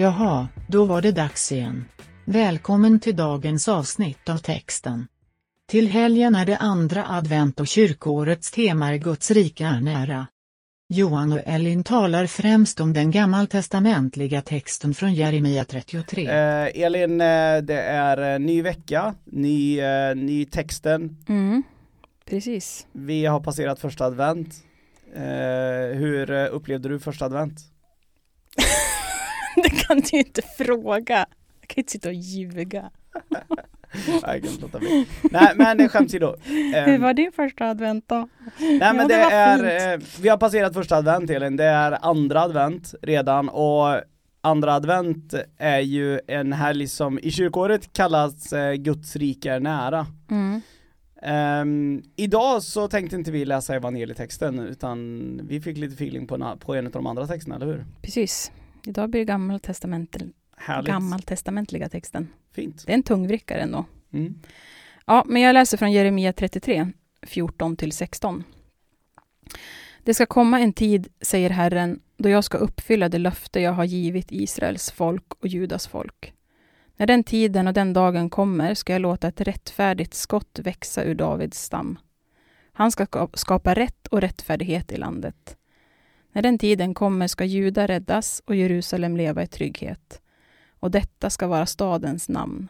Jaha, då var det dags igen. Välkommen till dagens avsnitt av texten. Till helgen är det andra advent och kyrkårets tema är Guds rike är nära. Johan och Elin talar främst om den gammaltestamentliga texten från Jeremia 33. Eh, Elin, eh, det är eh, ny vecka, ny, eh, ny texten. Mm, precis. Vi har passerat första advent. Eh, hur eh, upplevde du första advent? kan du inte fråga. Jag kan inte sitta och ljuga. Nej, jag kan låta bli. Nej men skämt åsido. Hur Ehm, var din första advent då? Nej men Ja, det, det är, eh, vi har passerat första advent Elin, det är andra advent redan och andra advent är ju en helg som i kyrkåret kallas eh, Guds rike är nära. Mm. Ehm, idag så tänkte inte vi läsa evangelietexten utan vi fick lite feeling på, en- på en av de andra texterna, eller hur? Precis. Idag blir det gammaltestament, Härligt. gammaltestamentliga texten. Fint. Det är en tungvrickare ändå. Mm. Ja, men jag läser från Jeremia 33, 14 till 16. Det ska komma en tid, säger Herren, då jag ska uppfylla det löfte jag har givit Israels folk och Judas folk. När den tiden och den dagen kommer ska jag låta ett rättfärdigt skott växa ur Davids stam. Han ska- skapa rätt och rättfärdighet i landet. När den tiden kommer ska Juda räddas och Jerusalem leva i trygghet. Och detta ska vara stadens namn.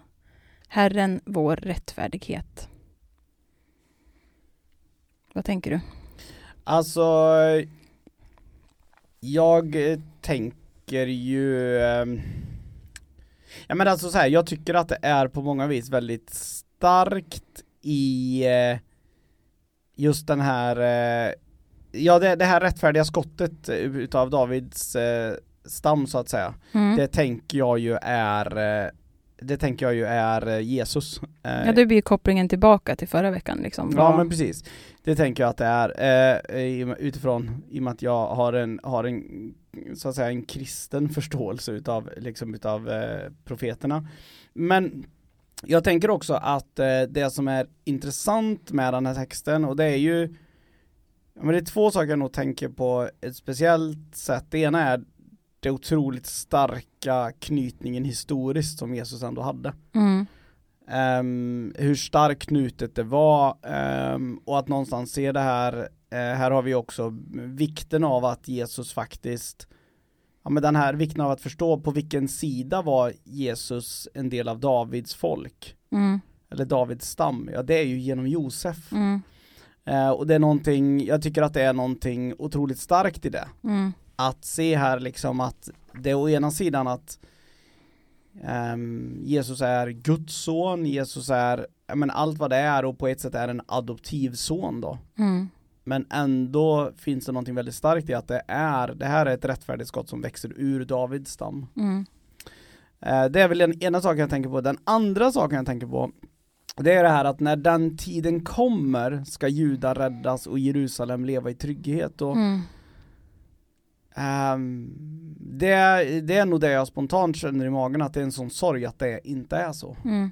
Herren vår rättfärdighet. Vad tänker du? Alltså, jag tänker ju ehm, Ja men alltså så här, jag tycker att det är på många vis väldigt starkt i eh, just den här eh, Ja det, det här rättfärdiga skottet eh, utav Davids eh, stam så att säga Mm. Det tänker jag ju är eh, Det tänker jag ju är eh, Jesus Eh, Ja, det blir kopplingen tillbaka till förra veckan. Liksom. Ja men precis, det tänker jag att det är utifrån, i och med att jag har en, har en, så att säga en kristen förståelse utav, liksom utav profeterna. Men jag tänker också att det som är intressant med den här texten, och det är ju, men det är två saker jag nog tänker på ett speciellt sätt. Det ena är det otroligt starka knytningen historiskt som Jesus ändå hade. Mm. Ehm, hur starkt knutet det var ehm, och att någonstans se det här, eh, här har vi också vikten av att Jesus faktiskt, ja men den här vikten av att förstå på vilken sida var Jesus en del av Davids folk, Mm. eller Davids stam, ja det är ju genom Josef. Mm. Eh, och det är någonting, jag tycker att det är någonting otroligt starkt i det Mm. att se här liksom att det är å ena sidan att ehm, Jesus är Guds son, Jesus är, men allt vad det är och på ett sätt är en adoptivson då. Mm. Men ändå finns det någonting väldigt starkt i att det är, det här är ett rättfärdigt skott som växer ur Davids stam. Mm. Eh, det är väl den ena saken jag tänker på. Den andra saken jag tänker på det är det här att när den tiden kommer ska judar räddas och Jerusalem leva i trygghet och Mm. Ehm, det, det är nog det jag spontant känner i magen att det är en sån sorg att det inte är så. Mm.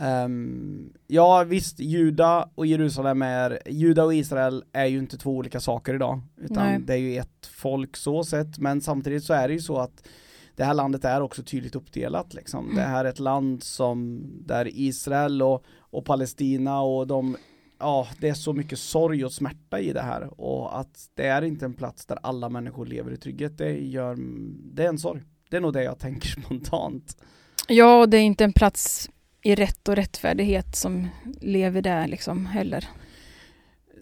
Ehm, ja visst, Juda och Jerusalem är, Juda och Israel är ju inte två olika saker idag. Utan Nej. det är ju ett folk så sett, men samtidigt så är det ju så att det här landet är också tydligt uppdelat liksom. Mm. Det här är ett land som, där Israel och, och Palestina och de Ja, det är så mycket sorg och smärta i det här och att det är inte en plats där alla människor lever i trygghet, det gör, det är en sorg. Det är nog det jag tänker spontant. Ja, och det är inte en plats i rätt och rättfärdighet som lever där liksom heller.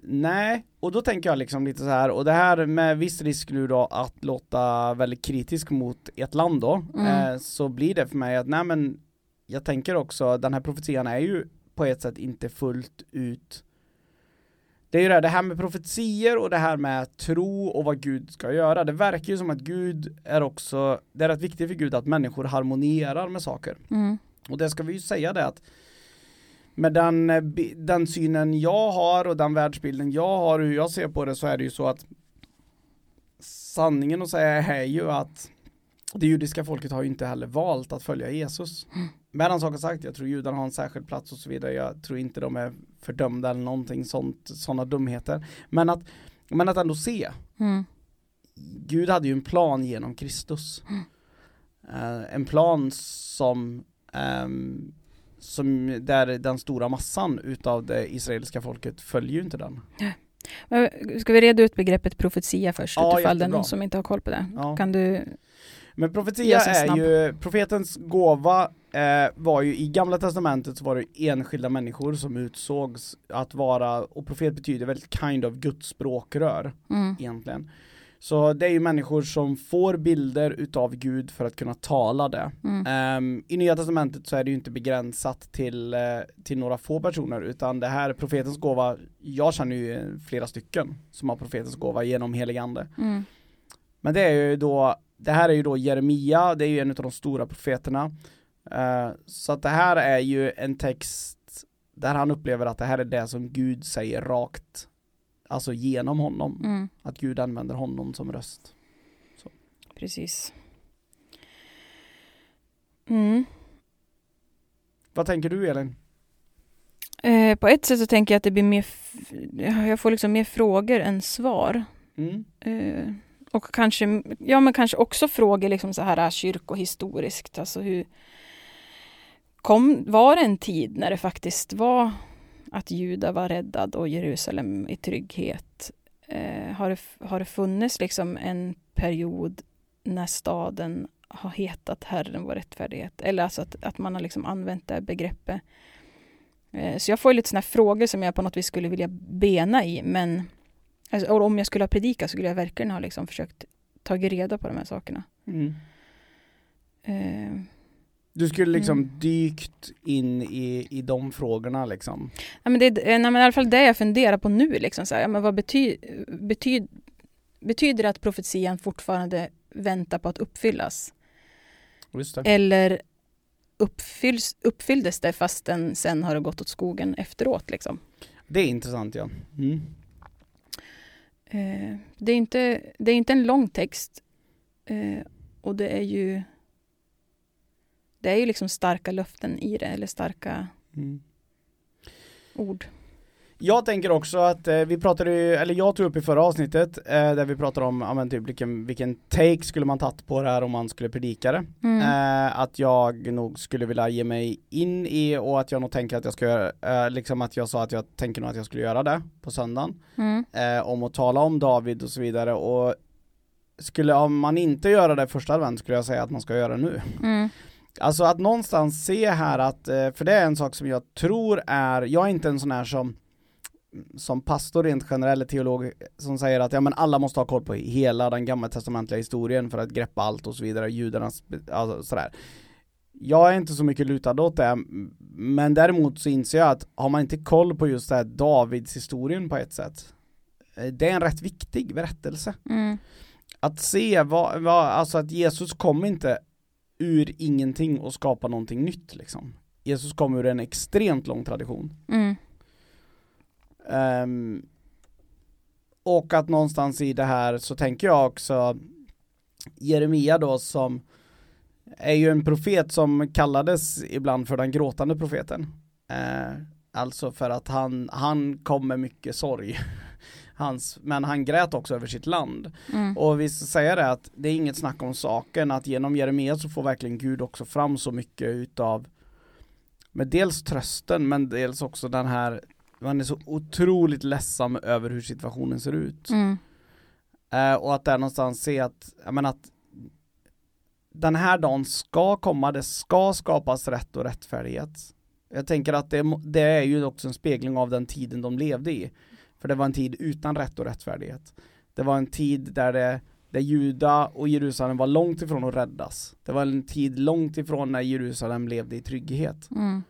Nej, och då tänker jag liksom lite så här, och det här med viss risk nu då att låta väldigt kritisk mot ett land då, Mm. eh, så blir det för mig att nej men jag tänker också, den här profetian är ju på ett sätt inte fullt ut det är ju det, här- det här med profetier och det här med tro och vad Gud ska göra. Det verkar ju som att Gud är också, det är rätt viktigt för Gud att människor harmonierar med saker. Mm. Och det ska vi ju säga det att med den, eh, den synen jag har och den världsbilden jag har och hur jag ser på det så är det ju så att sanningen att säga är ju att det judiska folket har ju inte heller valt att följa Jesus. Med den saken sagt, jag tror judarna har en särskild plats och så vidare. Jag tror inte de är fördömda eller någonting sånt, sådana dumheter. Men att, men att ändå se Mm. Gud hade ju en plan genom Kristus. eh, en plan som ehm, som där den stora massan utav det israeliska folket följer ju inte den. Men Ska vi reda ut begreppet profetia först, Ja, utifall det är någon som inte har koll på det? Ja. Kan du... Men profetia är ju, profetens gåva eh, var ju i gamla testamentet så var det enskilda människor som utsågs att vara, och profet betyder väl kind of Guds språkrör Mm. egentligen. Så det är ju människor som får bilder utav Gud för att kunna tala det. Mm. Ehm, I Nya Testamentet så är det ju inte begränsat till, eh, till några få personer utan det här profetens gåva, jag känner ju flera stycken som har profetens gåva genom helig ande. Mm. Men det är ju då, det här är ju då Jeremia, det är ju en av de stora profeterna. Eh, så att det här är ju en text där han upplever att det här är det som Gud säger rakt, alltså genom honom. Mm. Att Gud använder honom som röst. Precis. Mm. Vad tänker du Elin? Eh, på ett sätt så tänker jag att det blir mer... Jag får liksom mer frågor än svar. Mm? Eh, och kanske, ja men kanske också frågor liksom så här äh, kyrkohistoriskt. Alltså hur... Kom, var det en tid när det faktiskt var att Juda var räddad och Jerusalem i trygghet? Eh, har, det, har det funnits liksom en period när staden har hetat Herren vår rättfärdighet? Eller alltså att, att man har liksom använt det här begreppet. Eh, så jag får lite sådana frågor som jag på något vis skulle vilja bena i, men Alltså, om jag skulle ha predikat så skulle jag verkligen ha liksom försökt tagit reda på de här sakerna. Mm. Eh, Du skulle liksom Mm. dykt in i, i de frågorna liksom. ja, men det är nej, men i alla fall det jag funderar på nu. Liksom, så här, men vad bety, bety, betyder det att profetian fortfarande väntar på att uppfyllas? Eller uppfylls, uppfylldes det fast den sen har det gått åt skogen efteråt? Liksom? Det är intressant ja. Mm. Eh, det, är inte, det är inte en lång text. Eh, och det är ju det är ju liksom starka löften i det, eller starka Mm. ord. Jag tänker också att eh, vi pratade ju, eller jag tog upp i förra avsnittet eh, där vi pratade om, ja men typ vilken, vilken take skulle man tagit på det här om man skulle predika det. Mm. Eh, att jag nog skulle vilja ge mig in i och att jag nog tänker att jag ska göra, eh, liksom att jag sa att jag tänker nog att jag skulle göra det på söndagen. Mm. Eh, om att tala om David och så vidare och skulle, om man inte göra det första advent skulle jag säga att man ska göra det nu. Mm. Alltså att någonstans se här att, eh, för det är en sak som jag tror är, jag är inte en sån här som som pastor rent generell teolog som säger att ja men alla måste ha koll på hela den gamla testamentliga historien för att greppa allt och så vidare, judarnas, alltså sådär. Jag är inte så mycket lutad åt det, men däremot så inser jag att har man inte koll på just det här Davids historien på ett sätt, eh, det är en rätt viktig berättelse Mm. att se vad, vad, alltså att Jesus kom inte ur ingenting och skapa någonting nytt liksom. Jesus kom ur en extremt lång tradition. Mm. Ehm, och att någonstans i det här så tänker jag också Jeremia då som är ju en profet som kallades ibland för den gråtande profeten. Eh, alltså för att han, han kom med mycket sorg. Hans, men han grät också över sitt land. Mm. Och vi ska säga det att det är inget snack om saken att genom Jeremia så får verkligen Gud också fram så mycket utav med dels trösten men dels också den här man är så otroligt ledsam över hur situationen ser ut. Mm. Eh, och att där någonstans se att, menar att den här dagen ska komma, det ska skapas rätt och rättfärdighet. Jag tänker att det, det är ju också en spegling av den tiden de levde i. För det var en tid utan rätt och rättfärdighet. Det var en tid där det där Juda och Jerusalem var långt ifrån att räddas. Det var en tid långt ifrån när Jerusalem levde i trygghet. Mm.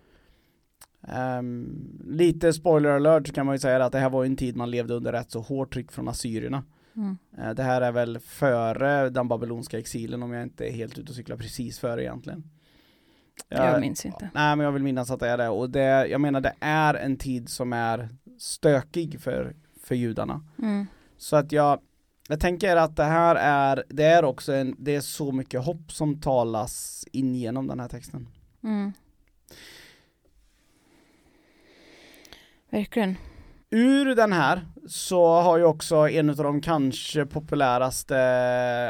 Ehm, lite spoiler alert kan man ju säga att det här var en tid man levde under rätt så hårt tryck från assyrierna. Mm. Eh, Det här är väl före den babylonska exilen om jag inte är helt ute och cyklar precis före egentligen. Jag minns inte. Nej men jag vill minnas att det är det och det, jag menar det är en tid som är stökig för, för judarna. Mm. Så att jag, jag tänker att det här är, det är också en, det är så mycket hopp som talas in genom den här texten. Mm. Verkligen. Ur den här så har ju också en av de kanske populäraste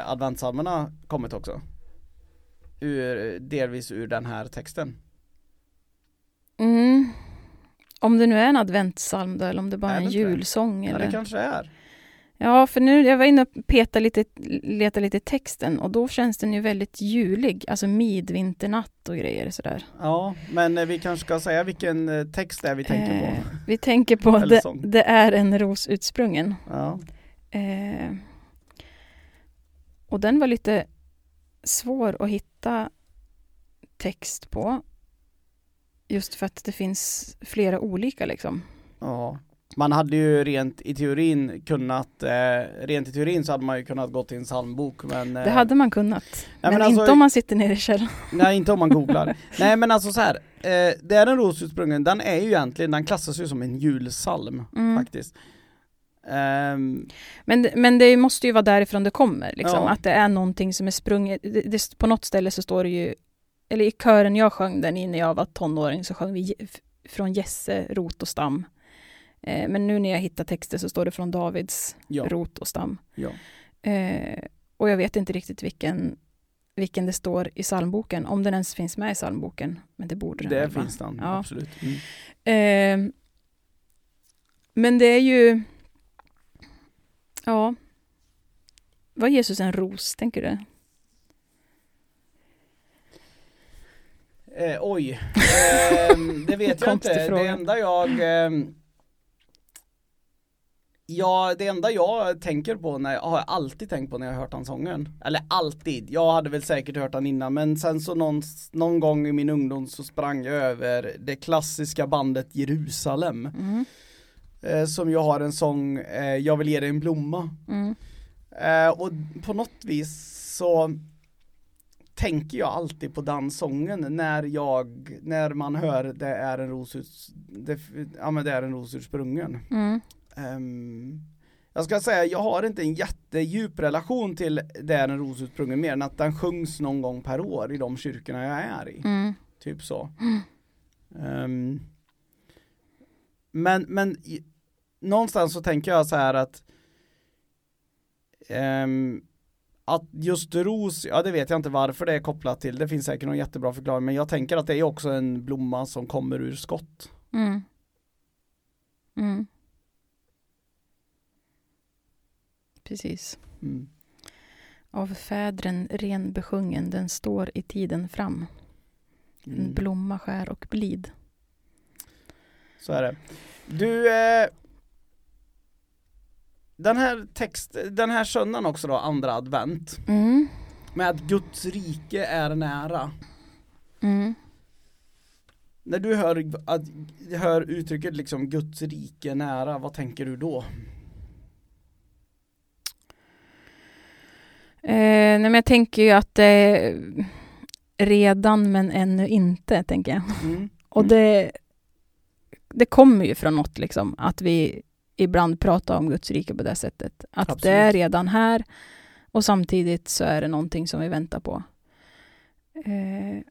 adventsalmerna kommit också. Ur, delvis ur den här texten. Mm. Om det nu är en adventssalm då, eller om det bara är en Är det det? julsång. Ja Eller? det kanske är. Ja, för nu, jag var inne och petade lite, letade lite i texten och då känns den ju väldigt julig, alltså midvinternatt och grejer sådär. Ja, men eh, vi kanske ska säga vilken eh, text det är vi tänker Eh, på. vi tänker på det, det är en ros utsprungen. Ja. Eh, och den var lite svår att hitta text på. Just för att det finns flera olika liksom. ja. Man hade ju rent i teorin kunnat, eh, rent i teorin så hade man ju kunnat gå till en psalmbok men Det eh, hade man kunnat. men men alltså- inte om man sitter nere i källaren. Nej inte om man googlar. Nej men alltså så här, eh, det är en rosutsprungen, den är ju egentligen, den klassas ju som en julsalm Mm. faktiskt. Ehm, Men, men det måste ju vara därifrån det kommer, liksom. Ja. att det är någonting som är sprunget. Det, det, på något ställe så står det ju, eller i kören jag sjöng den i när jag var tonåring så sjöng vi från Jesse, rot och stam. Eh, men nu när jag hittar texter så står det från Davids ja, rot och stam. ja. Eh, och jag vet inte riktigt vilken, vilken det står i psalmboken, om den ens finns med i psalmboken. Men det borde den Det finns den, absolut. Mm. Eh, men det är ju... Ja. Var Jesus en ros, tänker du? Eh, oj, Ehm, det vet jag inte. fråga. Det enda jag ehm, Ja, det enda jag tänker på när jag har jag alltid tänkt på när jag hört den sången. Eller alltid, jag hade väl säkert hört den innan men sen så någon, någon gång i min ungdom så sprang jag över det klassiska bandet Jerusalem. Mm. Eh, som ju har en sång, eh, Jag vill ge dig en blomma. Mm. Eh, och på något vis så tänker jag alltid på den sången när jag, när man hör det är en rosuts, det, ja men det är en rosutsprungen. Mm. Ehm, jag ska säga, jag har inte en jättedjup relation till det är en rosutsprungen mer än att den sjungs någon gång per år i de kyrkorna jag är i. Mm. Typ så. Ehm, men, men i, någonstans så tänker jag så här att ehm, att just ros, ja det vet jag inte varför det är kopplat till, det finns säkert någon jättebra förklaring, men jag tänker att det är också en blomma som kommer ur skott. Mm. Mm. Precis. Mm. Av fädren ren besjungen, den står i tiden fram. En Mm. blomma skär och blid. Så är det. Du, eh, den här text, den här söndagen också då, andra advent, Mm. med att Guds rike är nära. Mm. När du hör, att, hör uttrycket liksom Guds rike nära, vad tänker du då? Eh, nej, men jag tänker ju att är redan men ännu inte, tänker jag. Mm. Och Mm. det, det kommer ju från något, liksom, att vi ibland pratar om Guds rike på det sättet. Att det Absolut. är redan här och samtidigt så är det någonting som vi väntar på. Eh,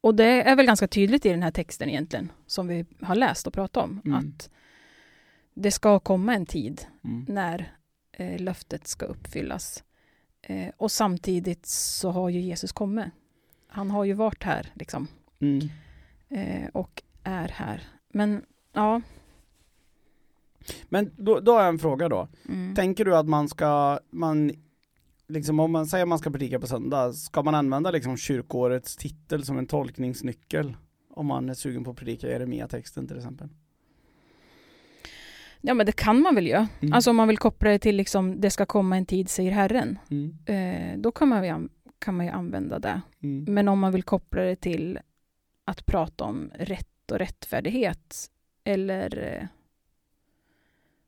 och det är väl ganska tydligt i den här texten egentligen, som vi har läst och pratat om, Mm. att det ska komma en tid Mm. när eh, löftet ska uppfyllas. Eh, och samtidigt så har ju Jesus kommit. Han har ju varit här liksom, Mm. eh, och är här. Men ja, Men då, då har jag en fråga då. mm. Tänker du att man ska, man, liksom om man säger att man ska predika på söndag, ska man använda liksom kyrkårets titel som en tolkningsnyckel? Om man är sugen på att predika Jeremia-texten till exempel. ja men det kan man väl göra. Mm. Alltså om man vill koppla det till liksom, det ska komma en tid säger Herren. Mm. Eh, då kan man, ju, an- kan man ju använda det. Mm. Men om man vill koppla det till att prata om rätt och rättfärdighet eller eh,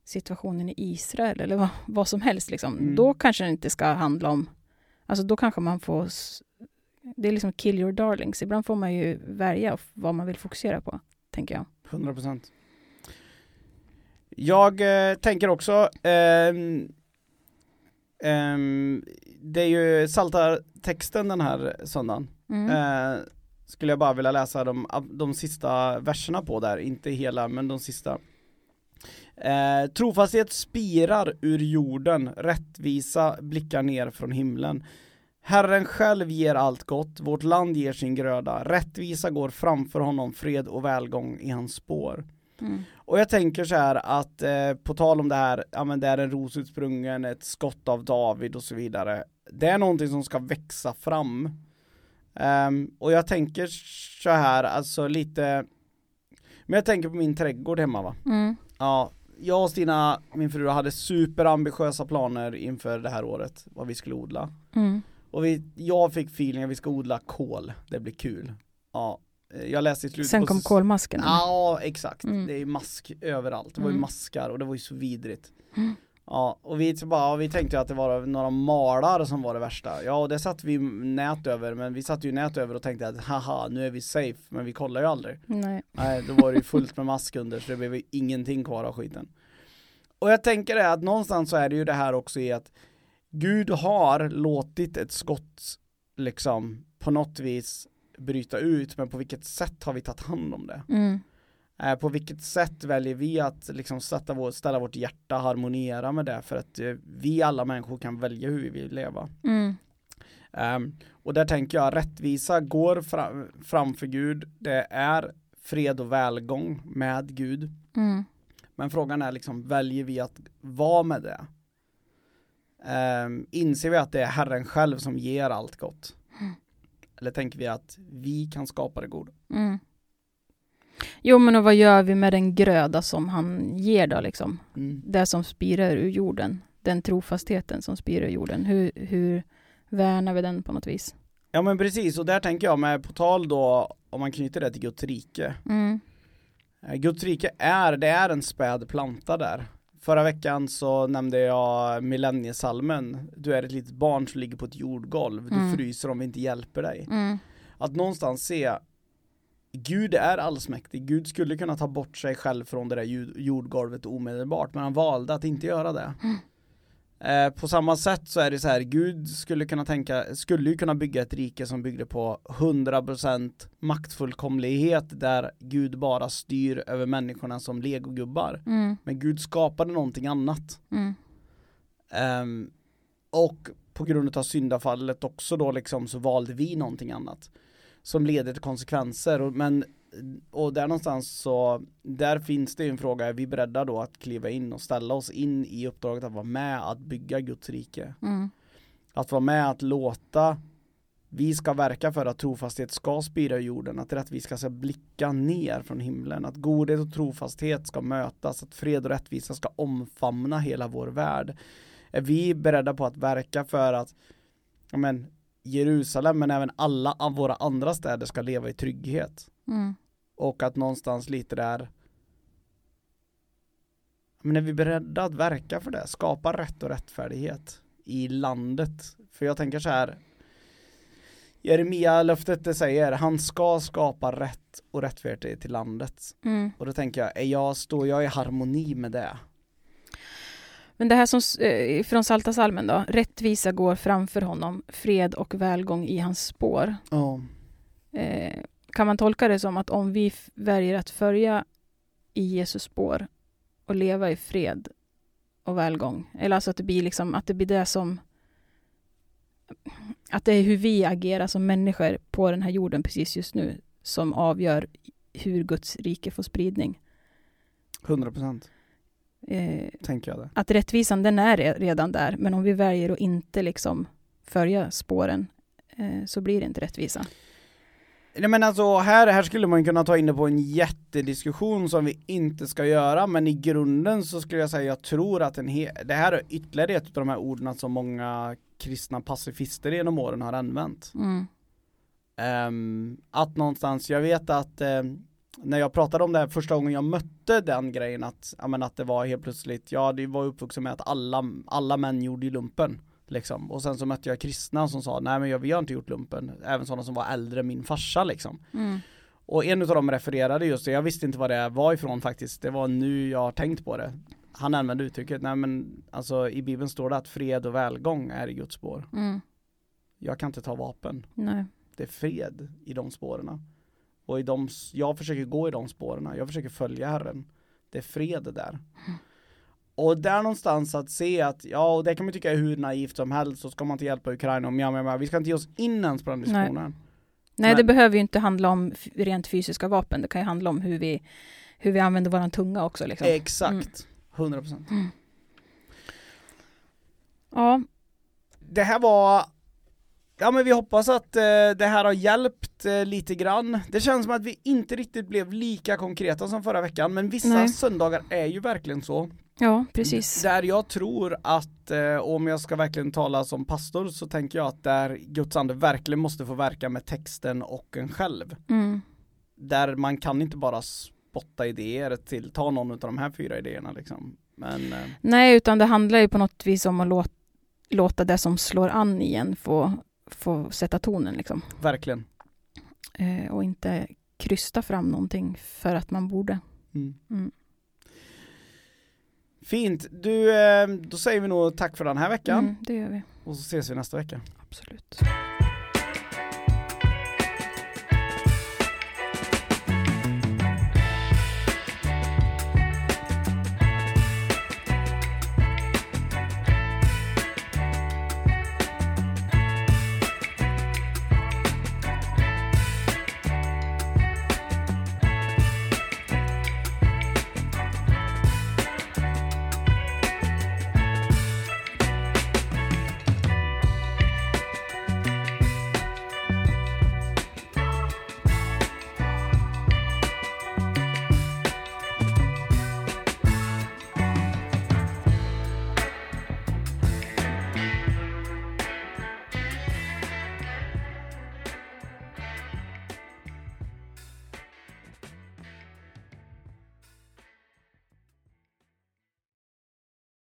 situationen i Israel eller vad, vad som helst, liksom, Mm. då kanske det inte ska handla om... Alltså då kanske man får... Det är liksom kill your darlings. Ibland får man ju välja vad man vill fokusera på, tänker jag. 100% Jag eh, tänker också ehm, ehm, Det är ju salta texten den här söndagen Mm. eh, Skulle jag bara vilja läsa de, de sista verserna på där, inte hela men de sista eh, Trofasthet spirar ur jorden, rättvisa blickar ner från himlen Herren själv ger allt gott, vårt land ger sin gröda, rättvisa går framför honom, fred och välgång i hans spår. Mm. Och jag tänker så här att eh, på tal om det här, ja men det är en rosutsprungen, ett skott av David och så vidare. Det är någonting som ska växa fram. Ehm, och jag tänker så här, alltså lite, men jag tänker på min trädgård hemma va. Mm. Ja, jag och Stina, min fru, hade superambitiösa planer inför det här året, vad vi skulle odla. Mm. Och vi, jag fick feeling att vi ska odla kål, det blir kul. Ja, eh, jag läste i slutet Sen kom kolmasken. Ja, exakt. Mm. Det är mask överallt. Det var ju Mm. maskar och det var ju så vidrigt. Ja, och vi, bara, vi tänkte att det var några malar som var det värsta. Ja, och det satt vi nät över, men vi satte ju nät över och tänkte att haha, nu är vi safe, men vi kollar ju aldrig. Nej. Nej, då var det ju fullt med mask under så det blev ju ingenting kvar av skiten. Och jag tänker det att någonstans så är det ju det här också i att Gud har låtit ett skott liksom på något vis bryta ut, men på vilket sätt har vi tagit hand om det? Mm. Eh, på vilket sätt väljer vi att liksom sätta vår, ställa vårt hjärta harmoniera med det? För att eh, vi alla människor kan välja hur vi vill leva. Mm. Ehm, och där tänker jag rättvisa går fram, framför Gud. Det är fred och välgång med Gud. Mm. Men frågan är liksom, väljer vi att vara med det? Ehm, inser vi att det är Herren själv som ger allt gott? Eller tänker vi att vi kan skapa det goda? Mm. Jo, men och vad gör vi med den gröda som han ger då liksom? Mm. Det som spirar ur jorden. Den trofastheten som spirar ur jorden. Hur, hur värnar vi den på något vis? Ja men precis, och där tänker jag med på tal då, om man knyter det till Guds rike. Mm. Eh, Guds rike är, det är en späd planta där. Förra veckan så nämnde jag millenniesalmen, du är ett litet barn som ligger på ett jordgolv, du Mm. fryser om vi inte hjälper dig. Mm. Att någonstans se, Gud är allsmäktig, Gud skulle kunna ta bort sig själv från det där jordgolvet omedelbart, men han valde att inte göra det. Eh, på samma sätt så är det så här, Gud skulle kunna tänka, skulle ju kunna bygga ett rike som byggde på 100% maktfullkomlighet där Gud bara styr över människorna som legogubbar. Mm. Men Gud skapade någonting annat. Mm. Ehm, och på grund av syndafallet också då liksom så valde vi någonting annat. Som leder till konsekvenser. Och, men, och där någonstans så, där finns det ju en fråga, är vi beredda då att kliva in och ställa oss in i uppdraget att vara med att bygga Guds rike? Mm. Att vara med att låta vi ska verka för att trofasthet ska spira i jorden, att rättvisa ska blicka ner från himlen, att godhet och trofasthet ska mötas, att fred och rättvisa ska omfamna hela vår värld. Är vi beredda på att verka för att ja men, Jerusalem, men även alla av våra andra städer ska leva i trygghet? Mm. Och att någonstans lite där men är vi beredda att verka för det? Skapa rätt och rättfärdighet i landet? För jag tänker så här Jeremia löftet det säger, han ska skapa rätt och rättfärdighet till landet. Mm. Och då tänker jag, är jag, står jag i harmoni med det? Men det här som, eh, från Salta salmen då. Rättvisa går framför honom, fred och välgång i hans spår. Ja. Eh, kan man tolka det som att om vi väljer att följa i Jesus spår och leva i fred och välgång, eller alltså att det blir liksom, att det blir det som att det är hur vi agerar som människor på den här jorden precis just nu som avgör hur Guds rike får spridning. 100% Eh, tänker jag det. att rättvisan den är re- redan där, men om vi väljer att inte liksom följa spåren eh, så blir det inte rättvisa. Nej men alltså här, här skulle man kunna ta in det på en jättediskussion som vi inte ska göra men i grunden så skulle jag säga jag tror att en det här är ytterligare ett av de här orden som många kristna pacifister genom åren har använt. Mm. Ehm, att någonstans, jag vet att ehm, när jag pratade om det här första gången jag mötte den grejen att, ja, men att det var helt plötsligt, ja det var uppvuxen med att alla, alla män gjorde ju lumpen. Liksom. Och sen så mötte jag kristna som sa, nej men jag, vi har inte gjort lumpen. Även sådana som var äldre än min farsa liksom. Mm. Och en av dem refererade just det, jag visste inte vad det var ifrån faktiskt. Det var nu jag har tänkt på det. Han använde uttrycket, nej men alltså i bibeln står det att fred och välgång är i Guds spår. Mm. Jag kan inte ta vapen. Nej. Det är fred i de spåren. Och i de, jag försöker gå i de spåren. Jag försöker följa Herren. Det är fred där. Och där någonstans att se att, ja och det kan man tycka är hur naivt som helst, så ska man inte hjälpa Ukraina och ja, men vi ska inte ge oss in ens på den diskussionen. Nej, Men- det behöver ju inte handla om rent fysiska vapen. Det kan ju handla om hur vi, hur vi använder våran tunga också. Liksom. Exakt, 100%. Ja, Det här var, ja men vi hoppas att eh, det här har hjälpt eh, lite grann. Det känns som att vi inte riktigt blev lika konkreta som förra veckan, men vissa Nej. söndagar är ju verkligen så. ja precis. Där jag tror att, eh, om jag ska verkligen tala som pastor, så tänker jag att där Guds ande verkligen måste få verka med texten och en själv. Mm. Där man kan inte bara spotta idéer till, ta någon av de här fyra idéerna liksom. Men eh, Nej, utan det handlar ju på något vis om att låta, låta det som slår an igen få, få sätta tonen. Liksom. verkligen. Eh, och inte krysta fram någonting för att man borde. Mm. Mm. Fint, du, eh, då säger vi nog tack för den här veckan Mm, det gör vi. och så ses vi nästa vecka. Absolut.